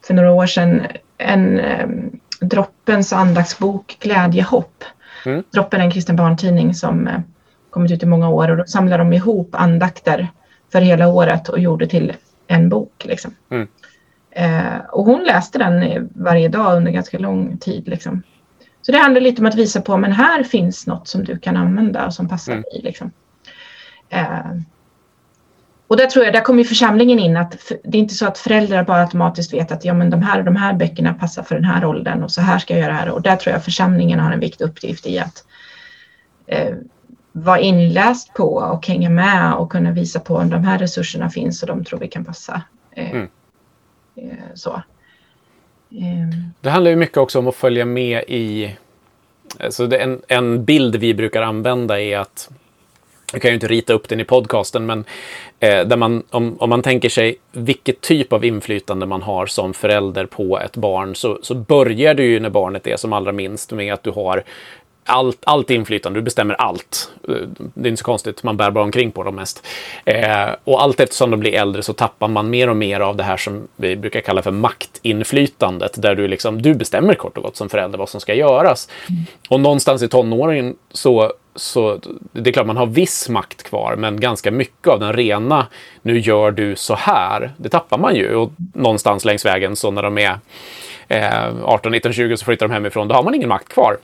för några år sedan en eh, Droppens andaktsbok Glädjehopp. Mm. Droppen är en kristen barntidning som eh, kommit ut i många år och då samlar de ihop andakter för hela året och gjorde till en bok. Liksom. Mm. Eh, och hon läste den eh, varje dag under ganska lång tid. Liksom. Så det handlar lite om att visa på men här finns något som du kan använda och som passar Mm. dig. Liksom. Eh, och där tror jag, där kommer ju församlingen in att det är inte så att föräldrar bara automatiskt vet att ja, men de här och de här böckerna passar för den här åldern och så här ska jag göra det här. Och där tror jag församlingen har en viktig uppgift i att eh, vara inläst på och hänga med och kunna visa på om de här resurserna finns och de tror vi kan passa. Eh, Mm. eh, så. Eh, Det handlar ju mycket också om att följa med i... Alltså en, en bild vi brukar använda är att... Jag kan ju inte rita upp den i podcasten, men eh, där man, om, om man tänker sig vilket typ av inflytande man har som förälder på ett barn så, så börjar det ju när barnet är som allra minst med att du har allt, allt inflytande, du bestämmer allt. Eh, Det är inte så konstigt, man bär bara omkring på dem mest. Eh, och allt eftersom de blir äldre så tappar man mer och mer av det här som vi brukar kalla för maktinflytandet, där du liksom, du bestämmer kort och gott som förälder vad som ska göras. Och någonstans i tonåren så, så, det är klart man har viss makt kvar, men ganska mycket av den rena, nu gör du så här, det tappar man ju. Och någonstans längs vägen, så när de är eh, 18, 19, 20 så flyttar de hemifrån, då har man ingen makt kvar.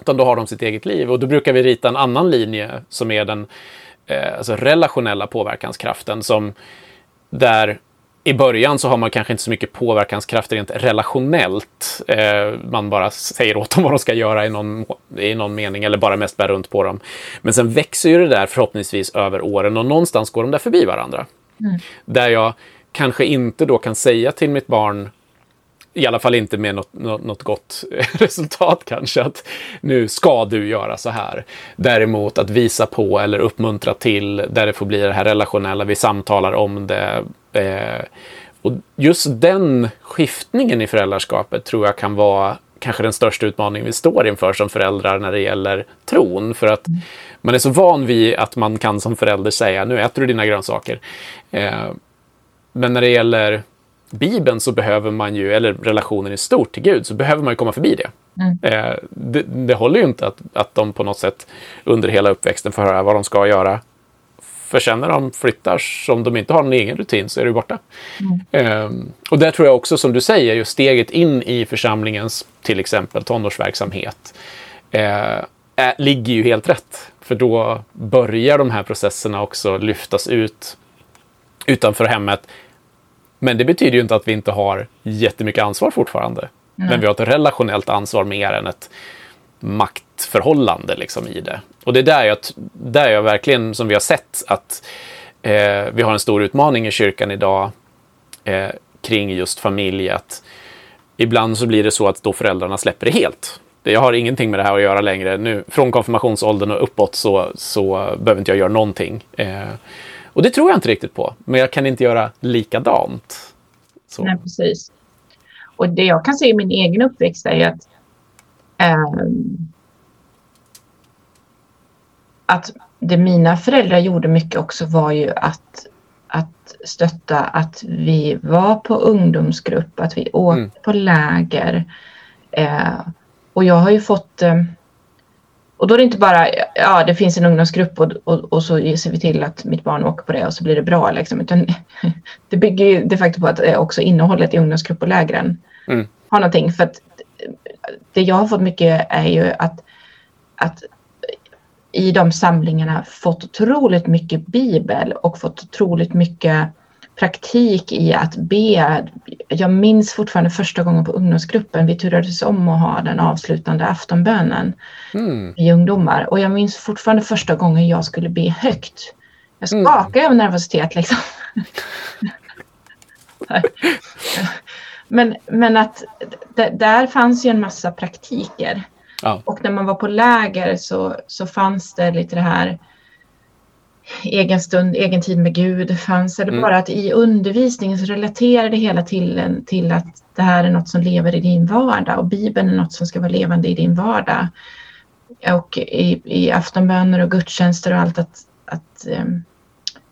Utan då har de sitt eget liv. Och då brukar vi rita en annan linje som är den eh, alltså relationella påverkanskraften. Som där i början så har man kanske inte så mycket påverkanskraft rent relationellt. Eh, man bara säger åt dem vad de ska göra i någon, i någon mening eller bara mest bär runt på dem. Men sen växer ju det där förhoppningsvis över åren och någonstans går de där förbi varandra. Där jag kanske inte då kan säga till mitt barn i alla fall inte med något, något, något gott resultat kanske, att nu ska du göra så här. Däremot att visa på eller uppmuntra till, där det får bli det här relationella, vi samtalar om det. Eh, och just den skiftningen i föräldraskapet tror jag kan vara kanske den största utmaningen vi står inför som föräldrar när det gäller tron. För att man är så van vid att man kan som förälder säga, nu äter du dina grönsaker. Eh, men när det gäller Bibeln så behöver man ju, eller relationen i stort till Gud, så behöver man ju komma förbi det. Mm. Eh, det, det håller ju inte att, att de på något sätt under hela uppväxten får höra vad de ska göra. För sen när de flyttar, som de inte har någon egen rutin, så är det borta. Eh, och där tror jag också, som du säger, just steget in i församlingens, till exempel tonårsverksamhet, eh, är, ligger ju helt rätt. För då börjar de här processerna också lyftas ut utanför hemmet. Men det betyder ju inte att vi inte har jättemycket ansvar fortfarande. Men vi har ett relationellt ansvar mer än ett maktförhållande liksom i det. Och det är där jag, där jag verkligen, som vi har sett, att eh, vi har en stor utmaning i kyrkan idag eh, kring just familj. Att ibland så blir det så att då föräldrarna släpper det helt. Jag har ingenting med det här att göra längre. Nu, från konfirmationsåldern och uppåt så, så behöver inte jag göra någonting. Eh, och det tror jag inte riktigt på. Men jag kan inte göra likadant. Så. Nej, precis. Och det jag kan se i min egen uppväxt är att ehm, att det mina föräldrar gjorde mycket också var ju att, att stötta att vi var på ungdomsgrupp, att vi åkte Mm. på läger. Eh, och jag har ju fått eh, och då är det inte bara, ja det finns en ungdomsgrupp och, och, och så ser vi till att mitt barn åker på det och så blir det bra liksom. Utan det bygger ju de facto på att eh, också innehållet i ungdomsgrupp och lägren Mm. har någonting. För att det jag har fått mycket är ju att, att i de samlingarna fått otroligt mycket bibel och fått otroligt mycket praktik i att be. Jag minns fortfarande första gången på ungdomsgruppen, vi turades om att ha den avslutande aftonbönen Mm. i ungdomar. Och jag minns fortfarande första gången jag skulle be högt. Jag Mm. skakade av nervositet liksom. men, men att där fanns ju en massa praktiker. Ja. Och när man var på läger så, så fanns det lite det här egen stund, egen tid med Gud fanns. Eller Mm. bara att i undervisningen så relaterar det hela till, en, till att det här är något som lever i din vardag och Bibeln är något som ska vara levande i din vardag. Och i, i aftonböner och gudstjänster och allt att, att ehm,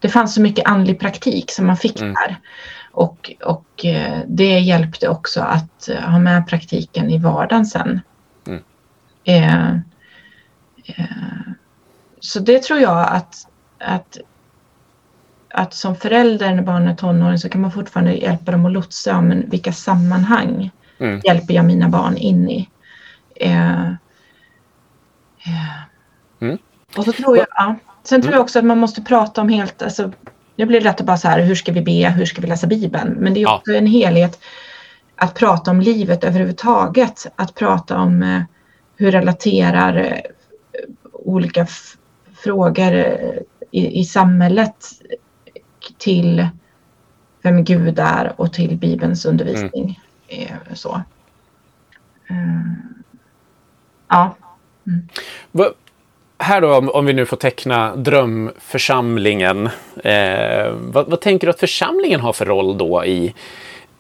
det fanns så mycket andlig praktik som man fick Mm. där. Och, och eh, det hjälpte också att eh, ha med praktiken i vardagen sen. Mm. Eh, eh, så det tror jag att, att, att som förälder när barnen är tonåring så kan man fortfarande hjälpa dem att lotsa om men vilka sammanhang Mm. hjälper jag mina barn in i. Eh, eh, Mm. Och så tror jag, ja. Sen tror jag också att man måste prata om helt, alltså, det blir lätt att bara så här, hur ska vi be, hur ska vi läsa Bibeln? Men det är Ja. också en helhet att prata om livet överhuvudtaget, att prata om eh, hur relaterar eh, olika f- frågor eh, i, i samhället till vem Gud är och till Bibelns undervisning. Eh, så. Mm. Ja. Va- här då, om, om vi nu får teckna drömförsamlingen. Eh, vad, vad tänker du att församlingen har för roll då i,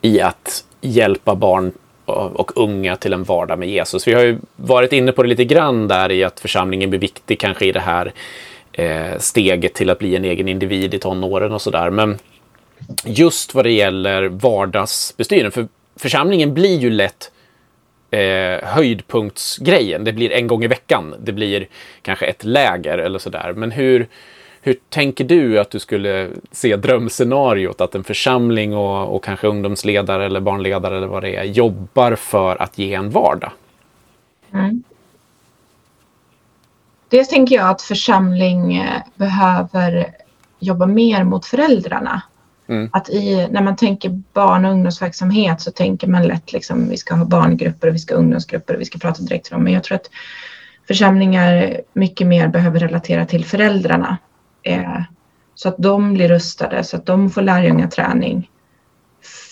i att hjälpa barn och, och unga till en vardag med Jesus? Vi har ju varit inne på det lite grann där i att församlingen blir viktig kanske i det här eh, steget till att bli en egen individ i tonåren och sådär. Men just vad det gäller vardagsbestyren, för församlingen blir ju lätt eh, höjdpunktsgrejen. Det blir en gång i veckan. Det blir kanske ett läger eller sådär. Men hur, hur tänker du att du skulle se drömscenariot att en församling och, och kanske ungdomsledare eller barnledare eller vad det är jobbar för att ge en vardag? Mm. Dels tänker jag att församling eh, behöver jobba mer mot föräldrarna. Mm. Att i, när man tänker barn och ungdomsverksamhet så tänker man lätt liksom vi ska ha barngrupper och vi ska ha ungdomsgrupper och vi ska prata direkt till dem. Men jag tror att församlingar mycket mer behöver relatera till föräldrarna. Eh, så att de blir rustade, så att de får lärjungaträning.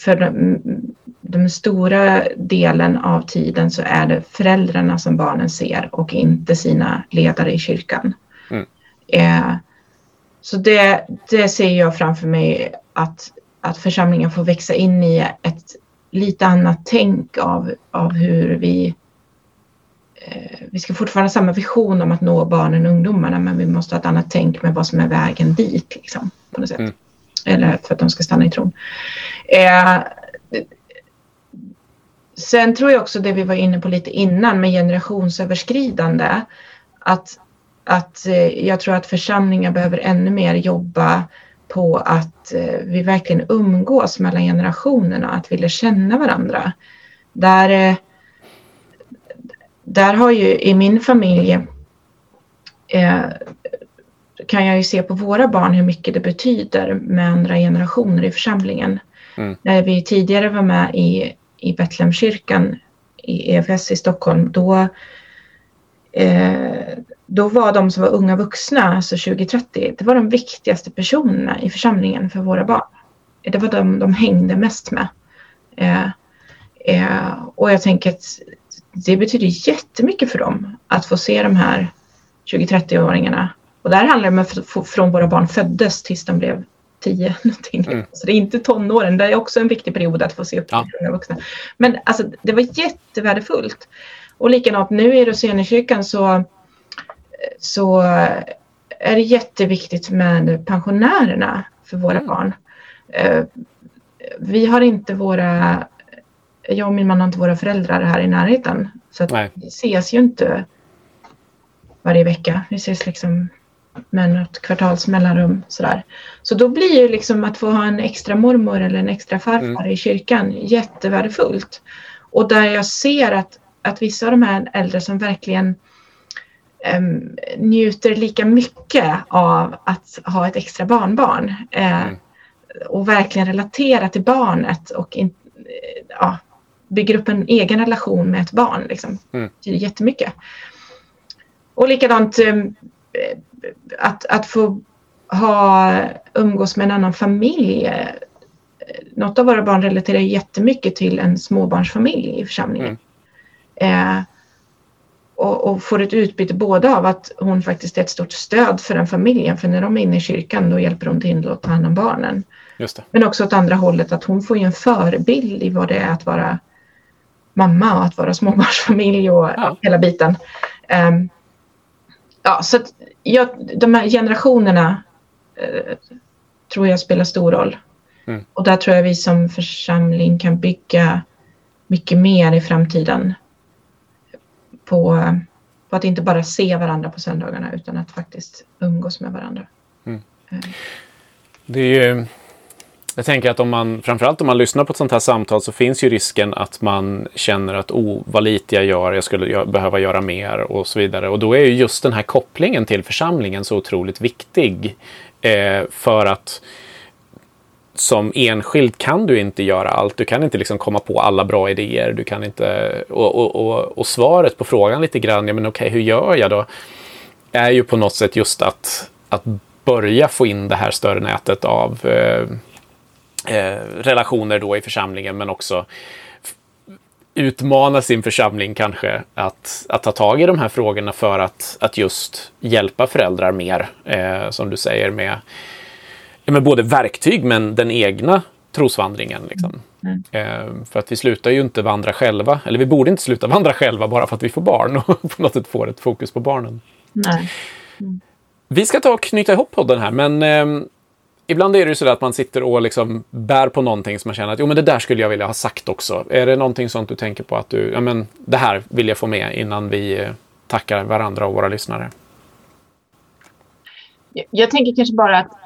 För den, den stora delen av tiden så är det föräldrarna som barnen ser och inte sina ledare i kyrkan. Mm. Eh, så det, det ser jag framför mig att, att församlingen får växa in i ett lite annat tänk av, av hur vi eh, vi ska fortfarande ha samma vision om att nå barnen och ungdomarna men vi måste ha ett annat tänk med vad som är vägen dit. Liksom, på något sätt. Mm. Eller för att de ska stanna i tron. Eh, sen tror jag också det vi var inne på lite innan med generationsöverskridande. Att, att eh, jag tror att församlingar behöver ännu mer jobba på att eh, vi verkligen umgås mellan generationerna, att vi lär känna varandra. Där, eh, där har ju i min familj eh, kan jag ju se på våra barn hur mycket det betyder med andra generationer i församlingen. Mm. När vi tidigare var med i, i Betlehemskyrkan i EFS i Stockholm, då, då var de som var unga vuxna, alltså 2030, det var de viktigaste personerna i församlingen för våra barn. Det var de de hängde mest med. Eh, eh, och jag tänker att det betyder jättemycket för dem att få se de här 20-30-åringarna. Och där handlar det om från våra barn föddes tills de blev 10 någonting. Mm. Så det är inte tonåren, det är också en viktig period att få se upp till Ja. unga vuxna. Men alltså det var jättevärdefullt. Och likadant nu i Roseniakyrkan så, så är det jätteviktigt med pensionärerna för våra Mm. barn. Eh, Vi har inte våra, jag och min man har inte våra föräldrar här i närheten. Så vi ses ju inte varje vecka. Vi ses liksom med något kvartals mellanrum sådär. Så då blir ju liksom att få ha en extra mormor eller en extra farfar Mm. i kyrkan jättevärdefullt. Och där jag ser att, att vissa av de här äldre som verkligen em, njuter lika mycket av att ha ett extra barnbarn eh, Mm. och verkligen relatera till barnet och in, eh, ja, bygger upp en egen relation med ett barn. Liksom. Mm. Det är jättemycket. Och likadant eh, att, att få ha, umgås med en annan familj. Eh, Något av våra barn relaterar jättemycket till en småbarnsfamilj i församlingen. Eh, och, och, får ett utbyte både av att hon faktiskt är ett stort stöd för den familjen, för när de är inne i kyrkan då hjälper hon till att ta hand om barnen. Men också åt andra hållet att hon får ju en förebild i vad det är att vara mamma och att vara småbarnsfamilj och ja. hela biten. Um, ja, så att jag, de här generationerna uh, tror jag spelar stor roll. Mm. Och där tror jag vi som församling kan bygga mycket mer i framtiden på, på att inte bara se varandra på söndagarna utan att faktiskt umgås med varandra. Mm. Uh. Det är ju jag tänker att om man, framförallt om man lyssnar på ett sånt här samtal så finns ju risken att man känner att oh, vad lite jag gör, jag skulle behöva göra mer och så vidare. Och då är ju just den här kopplingen till församlingen så otroligt viktig. Eh, för att som enskild kan du inte göra allt. Du kan inte liksom komma på alla bra idéer. Du kan inte, och, och, och, och svaret på frågan lite grann, ja men okej, hur gör jag då? Är ju på något sätt just att, att börja få in det här större nätet av eh, eh, relationer då i församlingen, men också utmana sin församling kanske att, att ta tag i de här frågorna för att, att just hjälpa föräldrar mer, eh, som du säger, med, med både verktyg men den egna trosvandringen. Liksom. Mm. Eh, för att vi slutar ju inte vandra själva, eller vi borde inte sluta vandra själva bara för att vi får barn och på något sätt får ett fokus på barnen. Mm. Vi ska ta och knyta ihop podden här, men eh, ibland är det ju så att man sitter och liksom bär på någonting som man känner att jo, men det där skulle jag vilja ha sagt också. Är det någonting sånt du tänker på att du, ja men det här vill jag få med innan vi eh, tackar varandra och våra lyssnare? Jag tänker kanske bara att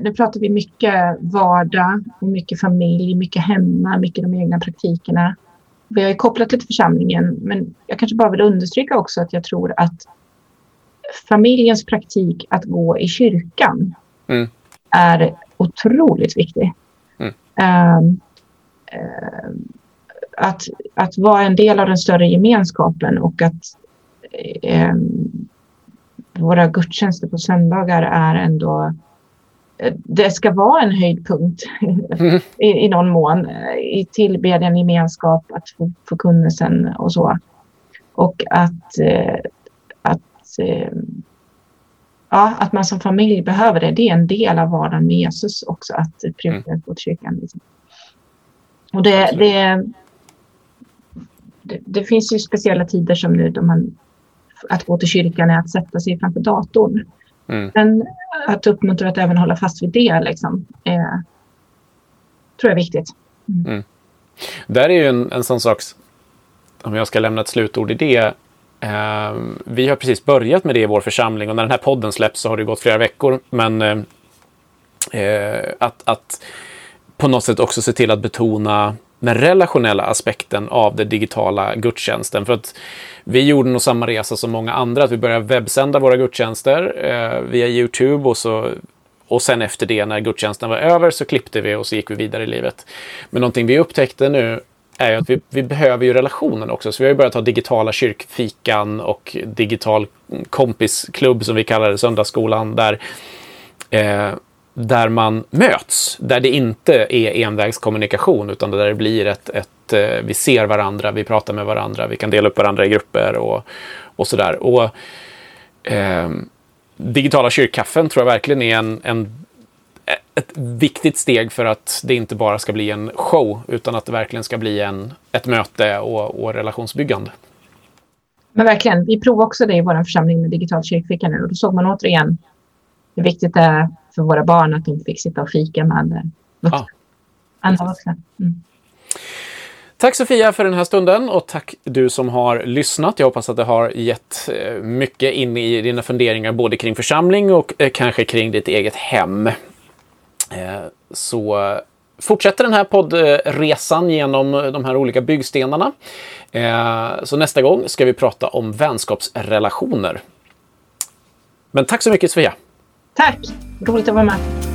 nu pratar vi mycket vardag och mycket familj, mycket hemma, mycket de egna praktikerna. Vi har ju kopplat det till församlingen, men jag kanske bara vill understryka också att jag tror att familjens praktik att gå i kyrkan mm. är otroligt viktig. Mm. Um, uh, att, att vara en del av den större gemenskapen och att um, våra gudstjänster på söndagar är ändå det ska vara en höjdpunkt mm. i, i någon mån. I tillbedjan, gemenskap, att få förkunnelsen och så. Och att, eh, att ja, att man som familj behöver det. Det är en del av vardagen med Jesus också, att prioritera mm. kyrkan. Liksom. Och det, det, det, det, finns ju speciella tider som nu då man, att gå till kyrkan är att sätta sig framför datorn. Mm. Men att uppmuntra att även hålla fast vid det liksom, är, tror jag är viktigt. Mm. Mm. Där är ju en, en sån sak, om jag ska lämna ett slutord i det, Eh, vi har precis börjat med det i vår församling och när den här podden släpps så har det gått flera veckor. Men eh, eh, att, att på något sätt också se till att betona den relationella aspekten av den digitala gudstjänsten. För att vi gjorde nog samma resa som många andra, att vi började webbsända våra gudstjänster eh, via Youtube och så och sen efter det, när gudstjänsten var över, så klippte vi och så gick vi vidare i livet. Men någonting vi upptäckte nu är ju att vi, vi behöver ju relationen också. Så vi har ju börjat ha digitala kyrkfikan och digital kompisklubb som vi kallar det, söndagsskolan, där, eh, där man möts. Där det inte är envägskommunikation utan där det blir ett, ett eh, vi ser varandra, vi pratar med varandra, vi kan dela upp varandra i grupper och, och sådär. Och, eh, digitala kyrkkaffen tror jag verkligen är en, en ett viktigt steg för att det inte bara ska bli en show utan att det verkligen ska bli en, ett möte och, och relationsbyggande. Men verkligen, vi provade också det i vår församling med digital kyrkficka nu och då såg man återigen hur viktigt det är för våra barn att de fick sitta och fika med vuxna. Ja. Andra vuxna. Mm. Tack Sofia för den här stunden och tack du som har lyssnat. Jag hoppas att det har gett eh, mycket in i dina funderingar både kring församling och eh, kanske kring ditt eget hem. Eh, så fortsätter den här poddresan genom de här olika byggstenarna. Eh, så nästa gång ska vi prata om vänskapsrelationer. Men tack så mycket Sofia! Tack! Roligt att vara med.